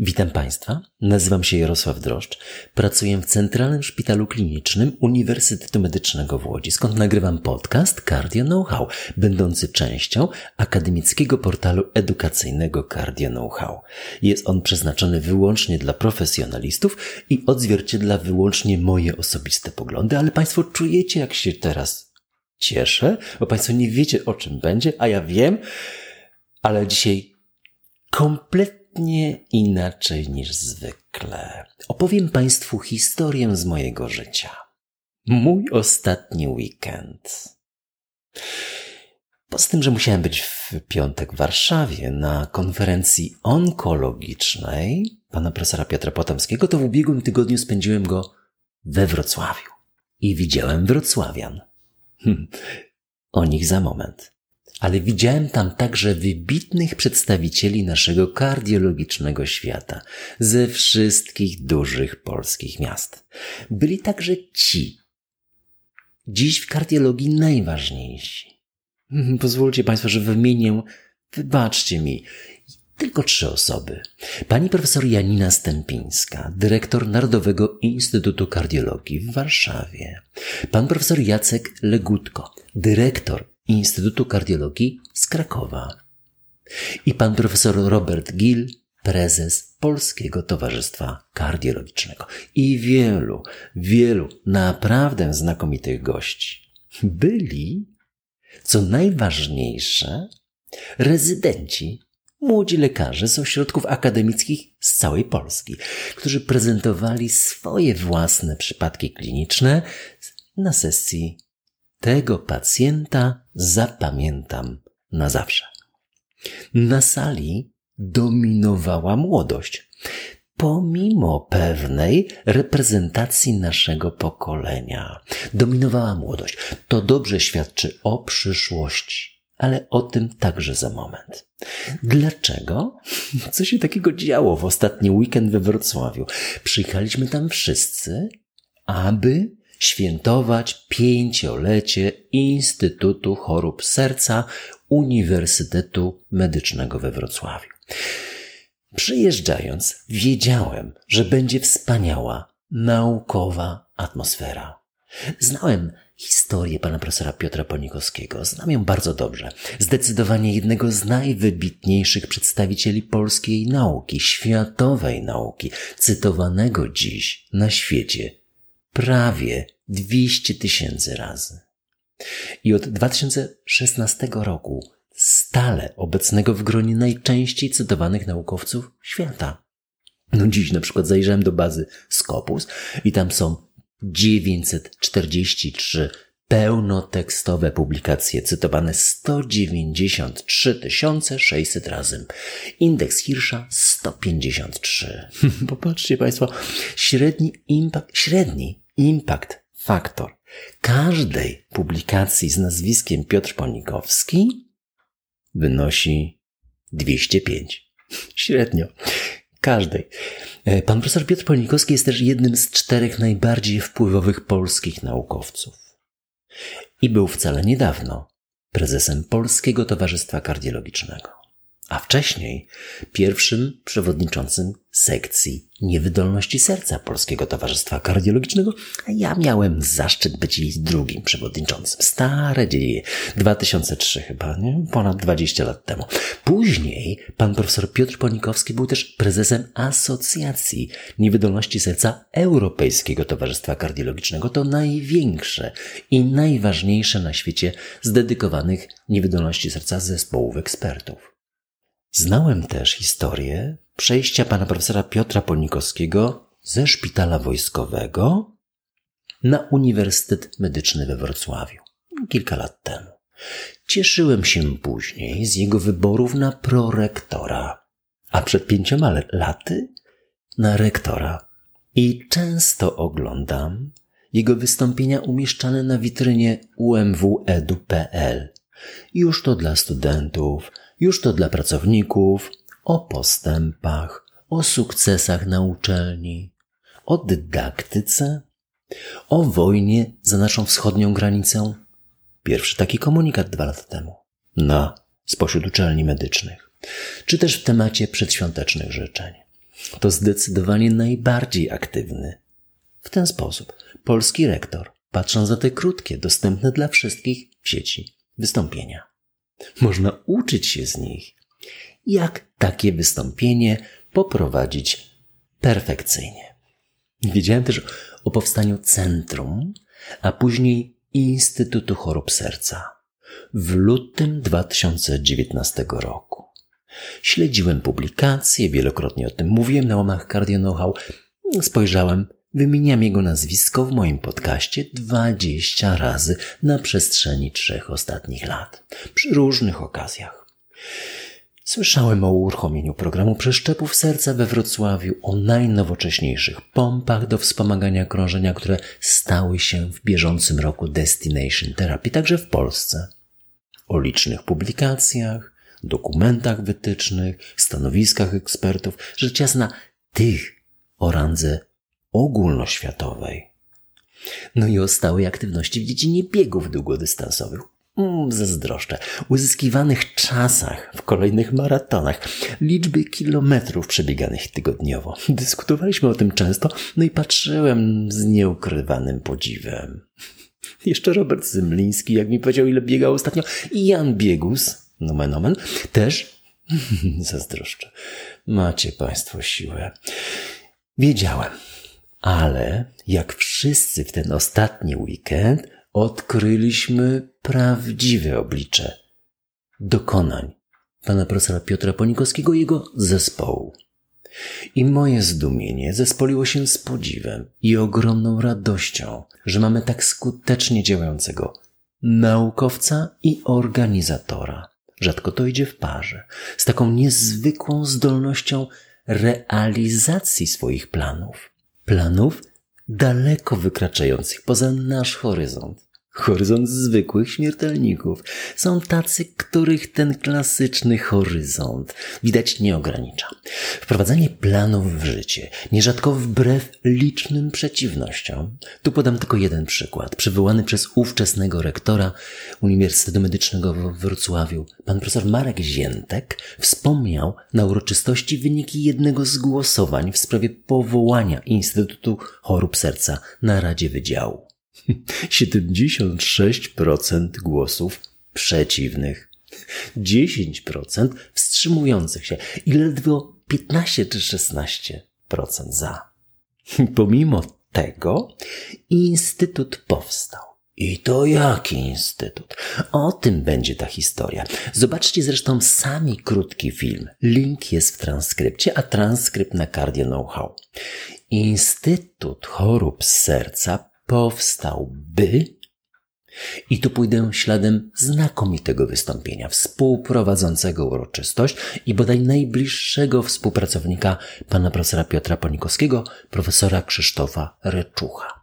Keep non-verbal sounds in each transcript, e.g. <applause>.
Witam Państwa, nazywam się Jarosław Droszcz, pracuję w Centralnym Szpitalu Klinicznym Uniwersytetu Medycznego w Łodzi, skąd nagrywam podcast Cardio Know-how, będący częścią akademickiego portalu edukacyjnego Cardio Know-how. Jest on przeznaczony wyłącznie dla profesjonalistów i odzwierciedla wyłącznie moje osobiste poglądy, ale Państwo czujecie, jak się teraz cieszę, bo Państwo nie wiecie, o czym będzie, a ja wiem, ale dzisiaj kompletnie kompletnie inaczej niż zwykle. Opowiem Państwu historię z mojego życia. Mój ostatni weekend. Poza tym, że musiałem być w piątek w Warszawie na konferencji onkologicznej pana profesora Piotra Potomskiego, to w ubiegłym tygodniu spędziłem go we Wrocławiu. I widziałem wrocławian. Hm, o nich za moment ale widziałem tam także wybitnych przedstawicieli naszego kardiologicznego świata ze wszystkich dużych polskich miast. Byli także ci, dziś w kardiologii najważniejsi. Pozwólcie Państwo, że wymienię, wybaczcie mi, tylko trzy osoby. Pani profesor Janina Stępińska, dyrektor Narodowego Instytutu Kardiologii w Warszawie. Pan profesor Jacek Legutko, dyrektor Instytutu Kardiologii z Krakowa. I pan profesor Robert Gill, prezes Polskiego Towarzystwa Kardiologicznego. I wielu, wielu naprawdę znakomitych gości. Byli, co najważniejsze, rezydenci, młodzi lekarze z ośrodków akademickich z całej Polski, którzy prezentowali swoje własne przypadki kliniczne na sesji tego pacjenta zapamiętam na zawsze. Na sali dominowała młodość, pomimo pewnej reprezentacji naszego pokolenia. Dominowała młodość. To dobrze świadczy o przyszłości. Ale o tym także za moment. Dlaczego? <laughs> Co się takiego działo w ostatni weekend we Wrocławiu? Przyjechaliśmy tam wszyscy, aby świętować pięciolecie Instytutu Chorób Serca Uniwersytetu Medycznego we Wrocławiu. Przyjeżdżając, wiedziałem, że będzie wspaniała, naukowa atmosfera. Znałem historię pana profesora Piotra Ponikowskiego. Znam ją bardzo dobrze. Zdecydowanie jednego z najwybitniejszych przedstawicieli polskiej nauki, światowej nauki, cytowanego dziś na świecie prawie 200 tysięcy razy. I od 2016 roku stale obecnego w gronie najczęściej cytowanych naukowców świata. No dziś na przykład zajrzałem do bazy Scopus i tam są 943 pełnotekstowe publikacje cytowane 193 600 razy. Indeks Hirscha 153. <laughs> Popatrzcie Państwo, średni impact, średni impact faktor każdej publikacji z nazwiskiem Piotr Ponikowski wynosi 205. <laughs> Średnio. Każdej. E, pan profesor Piotr Ponikowski jest też jednym z czterech najbardziej wpływowych polskich naukowców. I był wcale niedawno prezesem Polskiego Towarzystwa Kardiologicznego a wcześniej pierwszym przewodniczącym sekcji niewydolności serca Polskiego Towarzystwa Kardiologicznego, a ja miałem zaszczyt być jej drugim przewodniczącym. Stare dzieje, 2003 chyba, nie? ponad 20 lat temu. Później pan profesor Piotr Ponikowski był też prezesem Asocjacji Niewydolności Serca Europejskiego Towarzystwa Kardiologicznego. To największe i najważniejsze na świecie zdedykowanych niewydolności serca zespołów ekspertów. Znałem też historię przejścia pana profesora Piotra Ponikowskiego ze szpitala wojskowego na Uniwersytet Medyczny we Wrocławiu kilka lat temu. Cieszyłem się później z jego wyborów na prorektora, a przed pięcioma laty na rektora. I często oglądam jego wystąpienia umieszczane na witrynie umwedu.pl. Już to dla studentów, już to dla pracowników, o postępach, o sukcesach na uczelni, o dydaktyce, o wojnie za naszą wschodnią granicę. Pierwszy taki komunikat dwa lata temu. Na spośród uczelni medycznych. Czy też w temacie przedświątecznych życzeń. to zdecydowanie najbardziej aktywny. W ten sposób polski rektor, patrząc na te krótkie, dostępne dla wszystkich w sieci wystąpienia, można uczyć się z nich, jak takie wystąpienie poprowadzić perfekcyjnie. Wiedziałem też o powstaniu centrum, a później Instytutu Chorób Serca w lutym 2019 roku. Śledziłem publikacje, wielokrotnie o tym mówiłem na łamach Cardio Know-how. Spojrzałem, wymieniam jego nazwisko w moim podcaście 20 razy na przestrzeni trzech ostatnich lat, przy różnych okazjach. Słyszałem o uruchomieniu programu przeszczepów serca we Wrocławiu, o najnowocześniejszych pompach do wspomagania krążenia, które stały się w bieżącym roku Destination Therapy, także w Polsce. O licznych publikacjach, dokumentach wytycznych, stanowiskach ekspertów, rzecz jasna tych o randze ogólnoświatowej. No i o stałej aktywności w dziedzinie biegów długodystansowych. Mm, zazdroszczę. Uzyskiwanych czasach w kolejnych maratonach, liczby kilometrów przebieganych tygodniowo. Dyskutowaliśmy o tym często, no i patrzyłem z nieukrywanym podziwem. <laughs> Jeszcze Robert Zymliński, jak mi powiedział, ile biegał ostatnio, i Jan Biegus, nomen omen, też <laughs> zazdroszczę. Macie Państwo siłę. Wiedziałem, ale jak wszyscy w ten ostatni weekend odkryliśmy prawdziwe oblicze dokonań pana profesora Piotra Ponikowskiego i jego zespołu. I moje zdumienie zespoliło się z podziwem i ogromną radością, że mamy tak skutecznie działającego naukowca i organizatora. Rzadko to idzie w parze, z taką niezwykłą zdolnością realizacji swoich planów. Planów daleko wykraczających poza nasz horyzont horyzont zwykłych śmiertelników. Są tacy, których ten klasyczny horyzont widać nie ogranicza. Wprowadzanie planów w życie, nierzadko wbrew licznym przeciwnościom. Tu podam tylko jeden przykład, przywołany przez ówczesnego rektora Uniwersytetu Medycznego w Wrocławiu. Pan profesor Marek Ziętek wspomniał na uroczystości wyniki jednego z głosowań w sprawie powołania Instytutu Chorób Serca na Radzie Wydziału. <laughs> 76% głosów przeciwnych, 10% wstrzymujących się i ledwo 15 czy 16% za. <laughs> Pomimo tego Instytut powstał. I to jaki instytut? O tym będzie ta historia. Zobaczcie zresztą sami krótki film. Link jest w transkrypcie, a transkrypt na Cardio Know-how. Instytut Chorób Serca powstałby, i tu pójdę śladem znakomitego wystąpienia, współprowadzącego uroczystość i bodaj najbliższego współpracownika pana profesora Piotra Ponikowskiego, profesora Krzysztofa Reczucha.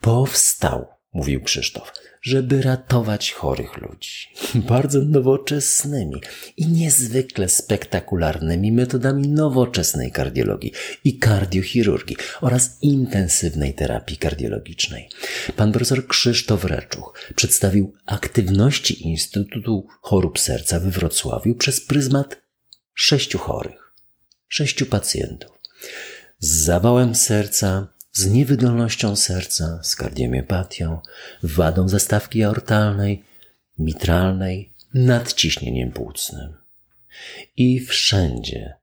Powstał, mówił Krzysztof, żeby ratować chorych ludzi. <laughs> Bardzo nowoczesnymi i niezwykle spektakularnymi metodami nowoczesnej kardiologii i kardiochirurgii oraz intensywnej terapii kardiologicznej. Pan profesor Krzysztof Reczuch przedstawił aktywności Instytutu Chorób Serca we Wrocławiu przez pryzmat sześciu chorych, sześciu pacjentów z zawałem serca, z niewydolnością serca, z kardiomiopatią, wadą zastawki aortalnej, mitralnej, nadciśnieniem płucnym. I wszędzie,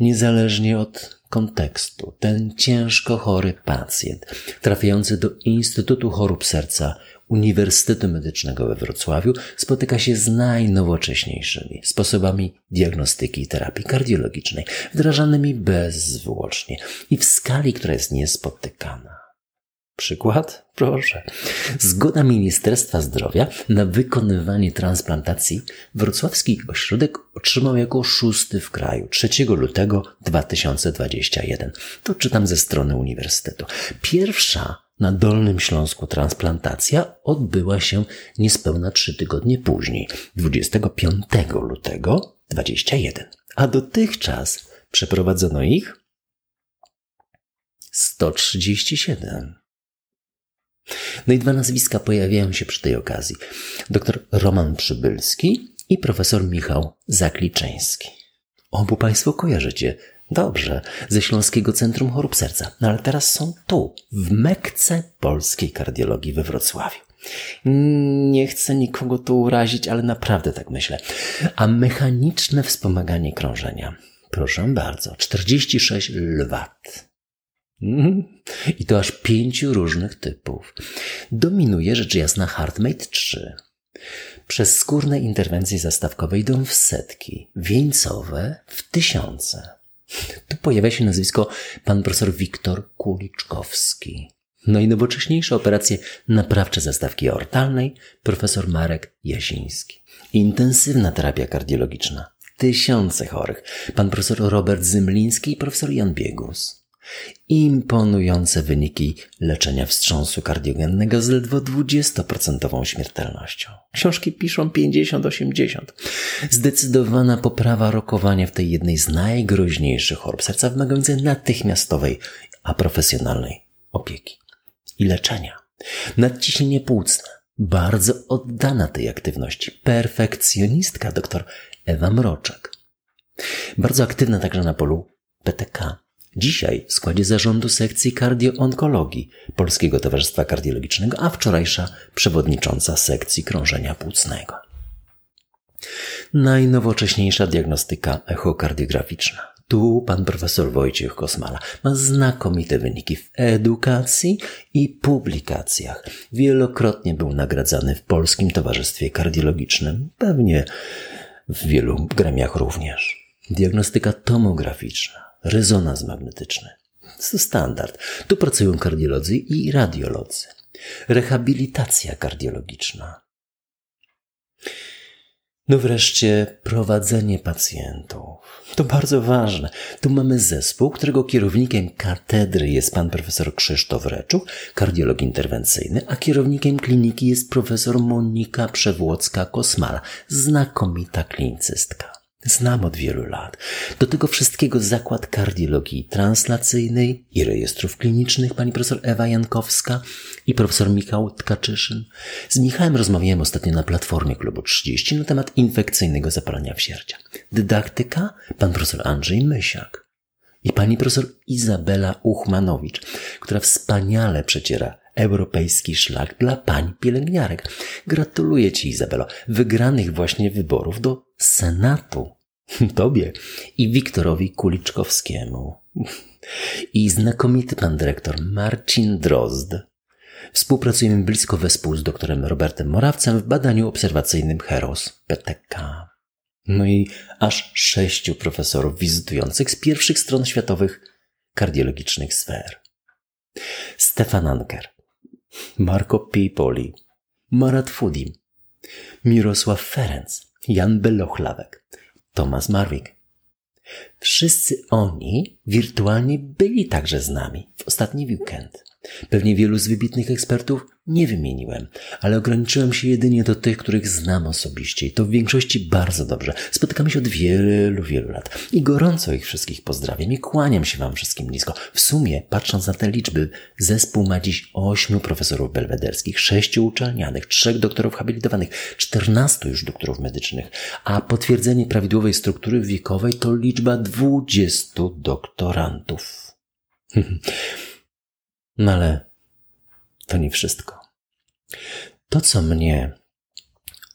niezależnie od kontekstu, ten ciężko chory pacjent trafiający do Instytutu Chorób Serca Uniwersytetu Medycznego we Wrocławiu spotyka się z najnowocześniejszymi sposobami diagnostyki i terapii kardiologicznej, wdrażanymi bezzwłocznie i w skali, która jest niespotykana. Przykład? Proszę. Zgoda Ministerstwa Zdrowia na wykonywanie transplantacji wrocławski ośrodek otrzymał jako szósty w kraju 3 lutego 2021. To czytam ze strony uniwersytetu. Pierwsza na Dolnym Śląsku transplantacja odbyła się niespełna trzy tygodnie później, 25 lutego 21. A dotychczas przeprowadzono ich 137. No i dwa nazwiska pojawiają się przy tej okazji. Dr Roman Przybylski i profesor Michał Zakliczeński. Obu Państwo kojarzycie Dobrze, ze Śląskiego Centrum Chorób Serca. No ale teraz są tu, w Mekce polskiej kardiologii we Wrocławiu. Nie chcę nikogo tu urazić, ale naprawdę tak myślę. A mechaniczne wspomaganie krążenia. Proszę bardzo, 46 lwat. Mhm. I to aż pięciu różnych typów. Dominuje rzecz jasna HeartMate 3. Przez skórne interwencje zastawkowe idą w setki, wieńcowe w tysiące. Tu pojawia się nazwisko pan profesor Wiktor Kuliczkowski. No i nowocześniejsze operacje naprawcze zastawki ortalnej profesor Marek Jasiński. Intensywna terapia kardiologiczna. Tysiące chorych. Pan profesor Robert Zymliński i profesor Jan Biegus. Imponujące wyniki leczenia wstrząsu kardiogennego z ledwo 20% śmiertelnością. Książki piszą 50-80. Zdecydowana poprawa rokowania w tej jednej z najgroźniejszych chorób serca wymagającej natychmiastowej, a profesjonalnej opieki i leczenia. Nadciśnienie płucne. Bardzo oddana tej aktywności. Perfekcjonistka dr Ewa Mroczek. Bardzo aktywna także na polu PTK. Dzisiaj w składzie zarządu sekcji kardioonkologii Polskiego Towarzystwa Kardiologicznego, a wczorajsza przewodnicząca sekcji krążenia płucnego. Najnowocześniejsza diagnostyka echokardiograficzna. Tu pan profesor Wojciech Kosmala ma znakomite wyniki w edukacji i publikacjach. Wielokrotnie był nagradzany w Polskim Towarzystwie Kardiologicznym, pewnie w wielu gremiach również. Diagnostyka tomograficzna, rezonans magnetyczny. To standard. Tu pracują kardiolodzy i radiolodzy. Rehabilitacja kardiologiczna. No wreszcie prowadzenie pacjentów. To bardzo ważne. Tu mamy zespół, którego kierownikiem katedry jest pan profesor Krzysztof Reczuch, kardiolog interwencyjny, a kierownikiem kliniki jest profesor Monika Przewłocka-Kosmala, znakomita klinicystka. Znam od wielu lat. Do tego wszystkiego zakład kardiologii translacyjnej i rejestrów klinicznych pani profesor Ewa Jankowska i profesor Michał Tkaczyszyn. Z Michałem rozmawiałem ostatnio na platformie Klubu 30 na temat infekcyjnego zapalenia wsierdzia. Dydaktyka pan profesor Andrzej Mysiak i pani profesor Izabela Uchmanowicz, która wspaniale przeciera europejski szlak dla pań pielęgniarek. Gratuluję Ci, Izabelo, wygranych właśnie wyborów do Senatu. <laughs> Tobie i Wiktorowi Kuliczkowskiemu. I znakomity pan dyrektor Marcin Drozd. Współpracujemy blisko wespół z doktorem Robertem Morawcem w badaniu obserwacyjnym HEROS PTK. No i aż sześciu profesorów wizytujących z pierwszych stron światowych kardiologicznych sfer. Stefan Anker, Marco Pipoli, Marat Fudim, Mirosław Ferenc, Jan Belochlawek, Tomasz Marwik. Wszyscy oni wirtualnie byli także z nami w ostatni weekend. Pewnie wielu z wybitnych ekspertów nie wymieniłem, ale ograniczyłem się jedynie do tych, których znam osobiście i to w większości bardzo dobrze. Spotykamy się od wielu, wielu lat i gorąco ich wszystkich pozdrawiam i kłaniam się Wam wszystkim nisko. W sumie, patrząc na te liczby, zespół ma dziś ośmiu profesorów belwederskich, sześciu uczelnianych, trzech doktorów habilitowanych, czternastu już doktorów medycznych, a potwierdzenie prawidłowej struktury wiekowej to liczba dwudziestu doktorantów. <laughs> No ale to nie wszystko. To, co mnie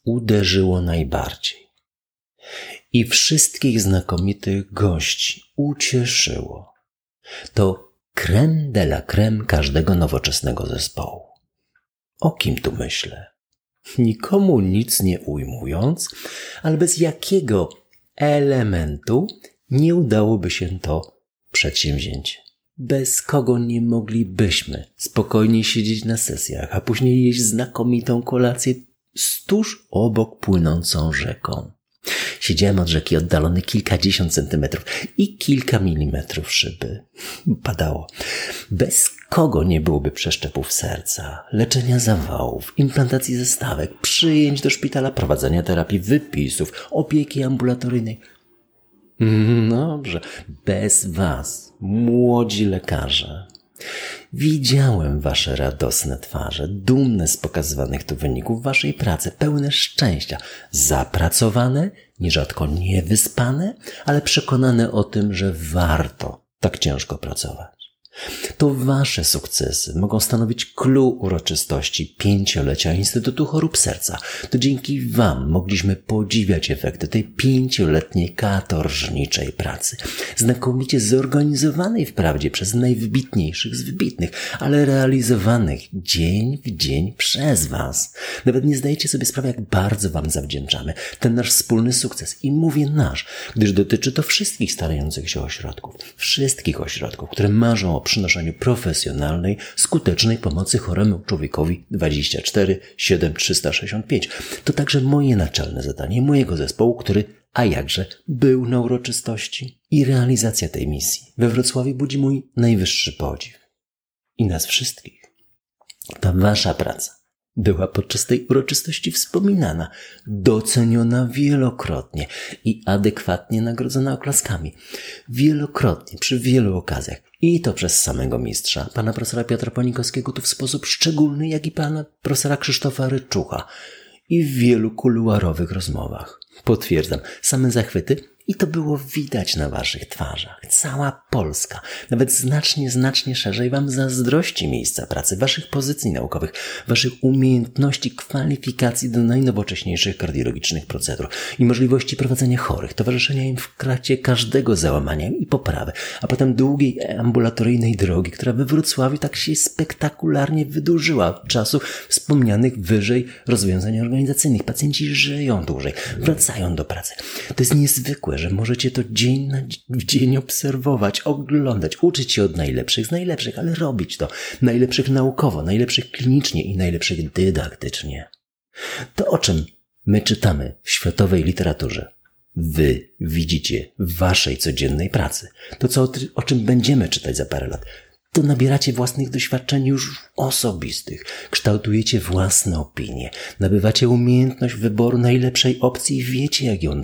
uderzyło najbardziej i wszystkich znakomitych gości ucieszyło, to creme de la creme każdego nowoczesnego zespołu. O kim tu myślę? Nikomu nic nie ujmując, ale bez jakiego elementu nie udałoby się to przedsięwzięcie bez kogo nie moglibyśmy spokojnie siedzieć na sesjach, a później jeść znakomitą kolację tuż obok płynącą rzeką. Siedziałem od rzeki oddalony kilkadziesiąt centymetrów i kilka milimetrów szyby. Padało. Bez kogo nie byłoby przeszczepów serca, leczenia zawałów, implantacji zestawek, przyjęć do szpitala, prowadzenia terapii wypisów, opieki ambulatoryjnej – Dobrze, bez Was, młodzi lekarze, Widziałem wasze radosne twarze, dumne z pokazywanych tu wyników waszej pracy, pełne szczęścia, zapracowane, nierzadko niewyspane, ale przekonane o tym, że warto tak ciężko pracować. To Wasze sukcesy mogą stanowić clue uroczystości pięciolecia Instytutu Chorób Serca. To dzięki Wam mogliśmy podziwiać efekty tej pięcioletniej katorżniczej pracy. Znakomicie zorganizowanej wprawdzie przez najwybitniejszych z wybitnych, ale realizowanych dzień w dzień przez Was. Nawet nie zdajecie sobie sprawy, jak bardzo Wam zawdzięczamy ten nasz wspólny sukces. I mówię nasz, gdyż dotyczy to wszystkich starających się ośrodków. Wszystkich ośrodków, które marzą o przynoszeniu profesjonalnej, skutecznej pomocy choremu człowiekowi 24 7 365. To także moje naczelne zadanie mojego zespołu, który, a jakże, był na uroczystości. I realizacja tej misji we Wrocławiu budzi mój najwyższy podziw. I nas wszystkich. Ta wasza praca była podczas tej uroczystości wspominana, doceniona wielokrotnie i adekwatnie nagrodzona oklaskami. Wielokrotnie, przy wielu okazjach. I to przez samego mistrza, pana profesora Piotra Ponikowskiego, tu w sposób szczególny, jak i pana profesora Krzysztofa Ryczucha. I w wielu kuluarowych rozmowach. Potwierdzam, same zachwyty i to było widać na waszych twarzach. Cała Polska, nawet znacznie, znacznie szerzej wam zazdrości miejsca pracy, waszych pozycji naukowych, waszych umiejętności, kwalifikacji do najnowocześniejszych kardiologicznych procedur i możliwości prowadzenia chorych, towarzyszenia im w kracie każdego załamania i poprawy, a potem długiej ambulatoryjnej drogi, która we Wrocławiu tak się spektakularnie wydłużyła od czasu wspomnianych wyżej rozwiązań organizacyjnych. Pacjenci żyją dłużej, wracają do pracy. To jest niezwykłe że możecie to dzień na dzień obserwować, oglądać, uczyć się od najlepszych z najlepszych, ale robić to najlepszych naukowo, najlepszych klinicznie i najlepszych dydaktycznie. To o czym my czytamy w światowej literaturze. Wy widzicie w waszej codziennej pracy. To, co, o czym będziemy czytać za parę lat to nabieracie własnych doświadczeń już osobistych, kształtujecie własne opinie, nabywacie umiejętność wyboru najlepszej opcji i wiecie, jak ją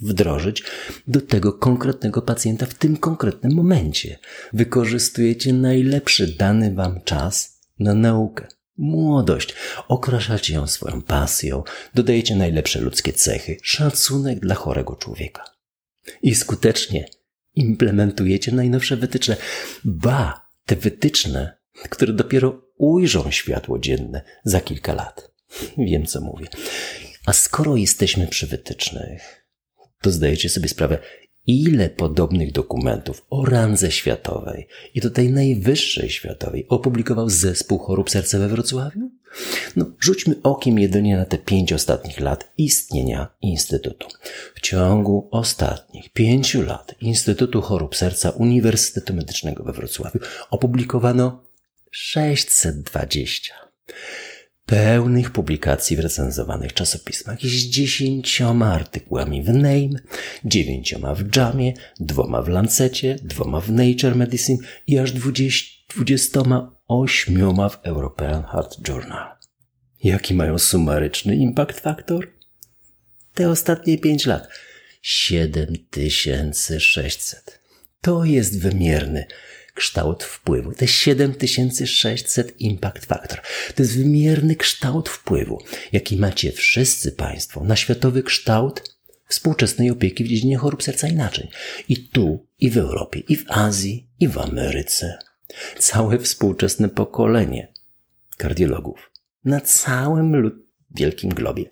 wdrożyć do tego konkretnego pacjenta w tym konkretnym momencie. Wykorzystujecie najlepszy dany wam czas na naukę. Młodość. Okraszacie ją swoją pasją, dodajecie najlepsze ludzkie cechy, szacunek dla chorego człowieka. I skutecznie implementujecie najnowsze wytyczne. Ba, te wytyczne, które dopiero ujrzą światło dzienne za kilka lat. <laughs> Wiem, co mówię. A skoro jesteśmy przy wytycznych, to zdajecie sobie sprawę, ile podobnych dokumentów o randze światowej i to tej najwyższej światowej opublikował zespół chorób serca we Wrocławiu? No, rzućmy okiem jedynie na te pięć ostatnich lat istnienia Instytutu. W ciągu ostatnich pięciu lat Instytutu Chorób Serca Uniwersytetu Medycznego we Wrocławiu opublikowano 620 pełnych publikacji w recenzowanych czasopismach z dziesięcioma artykułami w Name, dziewięcioma w Jamie, dwoma w Lancecie, dwoma w Nature Medicine i aż dwudziestoma ośmioma w European Heart Journal. Jaki mają sumaryczny impact factor? Te ostatnie pięć lat. 7600. To jest wymierny kształt wpływu. Te 7600 impact factor. To jest wymierny kształt wpływu, jaki macie wszyscy Państwo na światowy kształt współczesnej opieki w dziedzinie chorób serca i naczyń. I tu, i w Europie, i w Azji, i w Ameryce. Całe współczesne pokolenie kardiologów na całym wielkim globie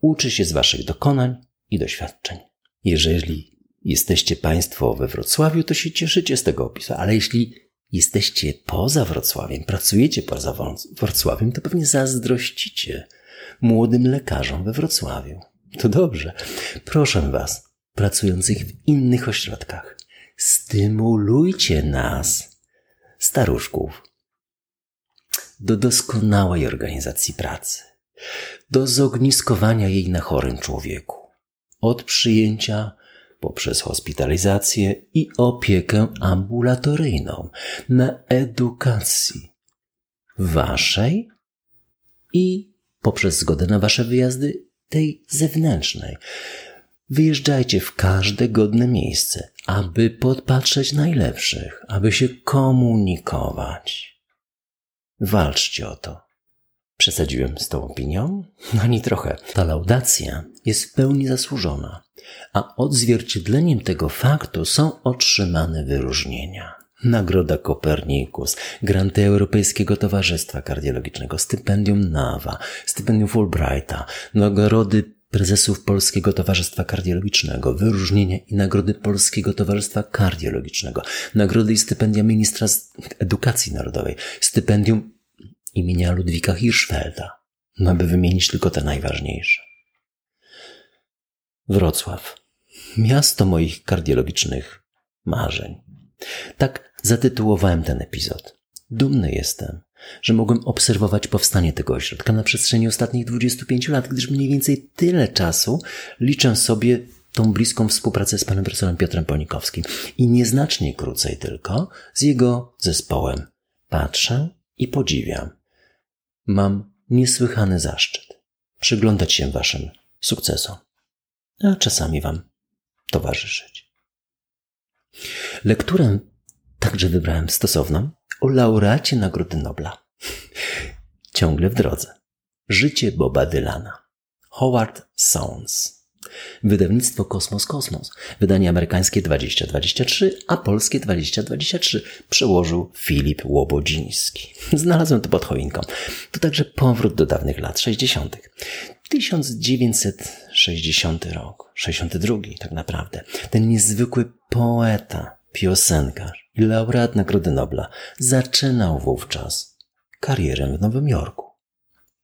uczy się z Waszych dokonań i doświadczeń. Jeżeli jesteście Państwo we Wrocławiu, to się cieszycie z tego opisu, ale jeśli jesteście poza Wrocławiem, pracujecie poza Wrocławiem, to pewnie zazdrościcie młodym lekarzom we Wrocławiu. To dobrze. Proszę Was, pracujących w innych ośrodkach, stymulujcie nas, staruszków, do doskonałej organizacji pracy, do zogniskowania jej na chorym człowieku, od przyjęcia poprzez hospitalizację i opiekę ambulatoryjną na edukacji waszej i poprzez zgodę na wasze wyjazdy tej zewnętrznej. Wyjeżdżajcie w każde godne miejsce, aby podpatrzeć najlepszych, aby się komunikować. Walczcie o to. Przesadziłem z tą opinią? No ani trochę. Ta laudacja jest w pełni zasłużona, a odzwierciedleniem tego faktu są otrzymane wyróżnienia. Nagroda Kopernikus, granty Europejskiego Towarzystwa Kardiologicznego, stypendium NAWA, stypendium Fulbrighta, nagrody prezesów Polskiego Towarzystwa Kardiologicznego, wyróżnienia i nagrody Polskiego Towarzystwa Kardiologicznego, nagrody i stypendia ministra edukacji narodowej, stypendium imienia Ludwika Hirschfelda, no aby wymienić tylko te najważniejsze. Wrocław. Miasto moich kardiologicznych marzeń. Tak zatytułowałem ten epizod. Dumny jestem, że mogłem obserwować powstanie tego ośrodka na przestrzeni ostatnich 25 lat, gdyż mniej więcej tyle czasu liczę sobie tą bliską współpracę z panem profesorem Piotrem Ponikowskim i nieznacznie krócej tylko z jego zespołem. Patrzę i podziwiam. Mam niesłychany zaszczyt przyglądać się waszym sukcesom, a czasami wam towarzyszyć. Lekturę także wybrałem stosowną o laureacie Nagrody Nobla. Ciągle w drodze. Życie Boba Dylana. Howard Sounds. Wydawnictwo Kosmos Kosmos. Wydanie amerykańskie 2023, a polskie 2023 przełożył Filip Łobodziński. Znalazłem to pod choinką. To także powrót do dawnych lat 60. 1960 rok, 62 tak naprawdę. Ten niezwykły poeta, piosenkarz i laureat Nagrody Nobla zaczynał wówczas karierę w Nowym Jorku.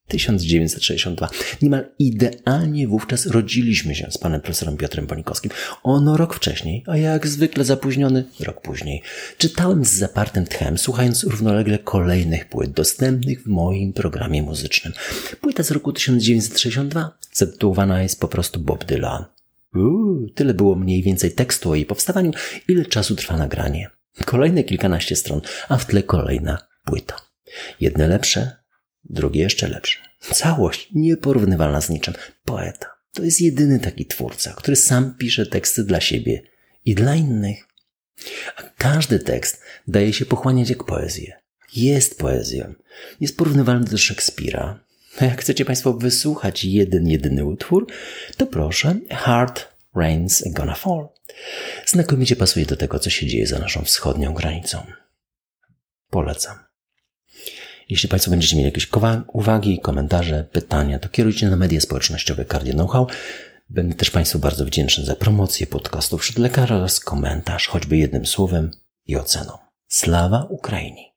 1962. Niemal idealnie wówczas rodziliśmy się z panem profesorem Piotrem Ponikowskim. Ono rok wcześniej, a jak zwykle zapóźniony rok później. Czytałem z zapartym tchem, słuchając równolegle kolejnych płyt dostępnych w moim programie muzycznym. Płyta z roku 1962 zatytułowana jest po prostu Bob Dylan. Uuu, tyle było mniej więcej tekstu o jej powstawaniu, ile czasu trwa nagranie. Kolejne kilkanaście stron, a w tle kolejna płyta. Jedne lepsze, drugie jeszcze lepsze. Całość nieporównywalna z niczym. Poeta. To jest jedyny taki twórca, który sam pisze teksty dla siebie i dla innych. A każdy tekst daje się pochłaniać jak poezję. Jest poezją. Jest porównywalny do Szekspira. A jak chcecie Państwo wysłuchać jeden, jedyny utwór, to proszę Hard Rain's Gonna Fall. Znakomicie pasuje do tego, co się dzieje za naszą wschodnią granicą. Polecam. Jeśli Państwo będziecie mieli jakieś uwagi, komentarze, pytania, to kierujcie na media społecznościowe Cardio Know-how. Będę też Państwu bardzo wdzięczny za promocję podcastu wśród lekarza oraz komentarz, choćby jednym słowem i oceną. Slawa Ukrainii!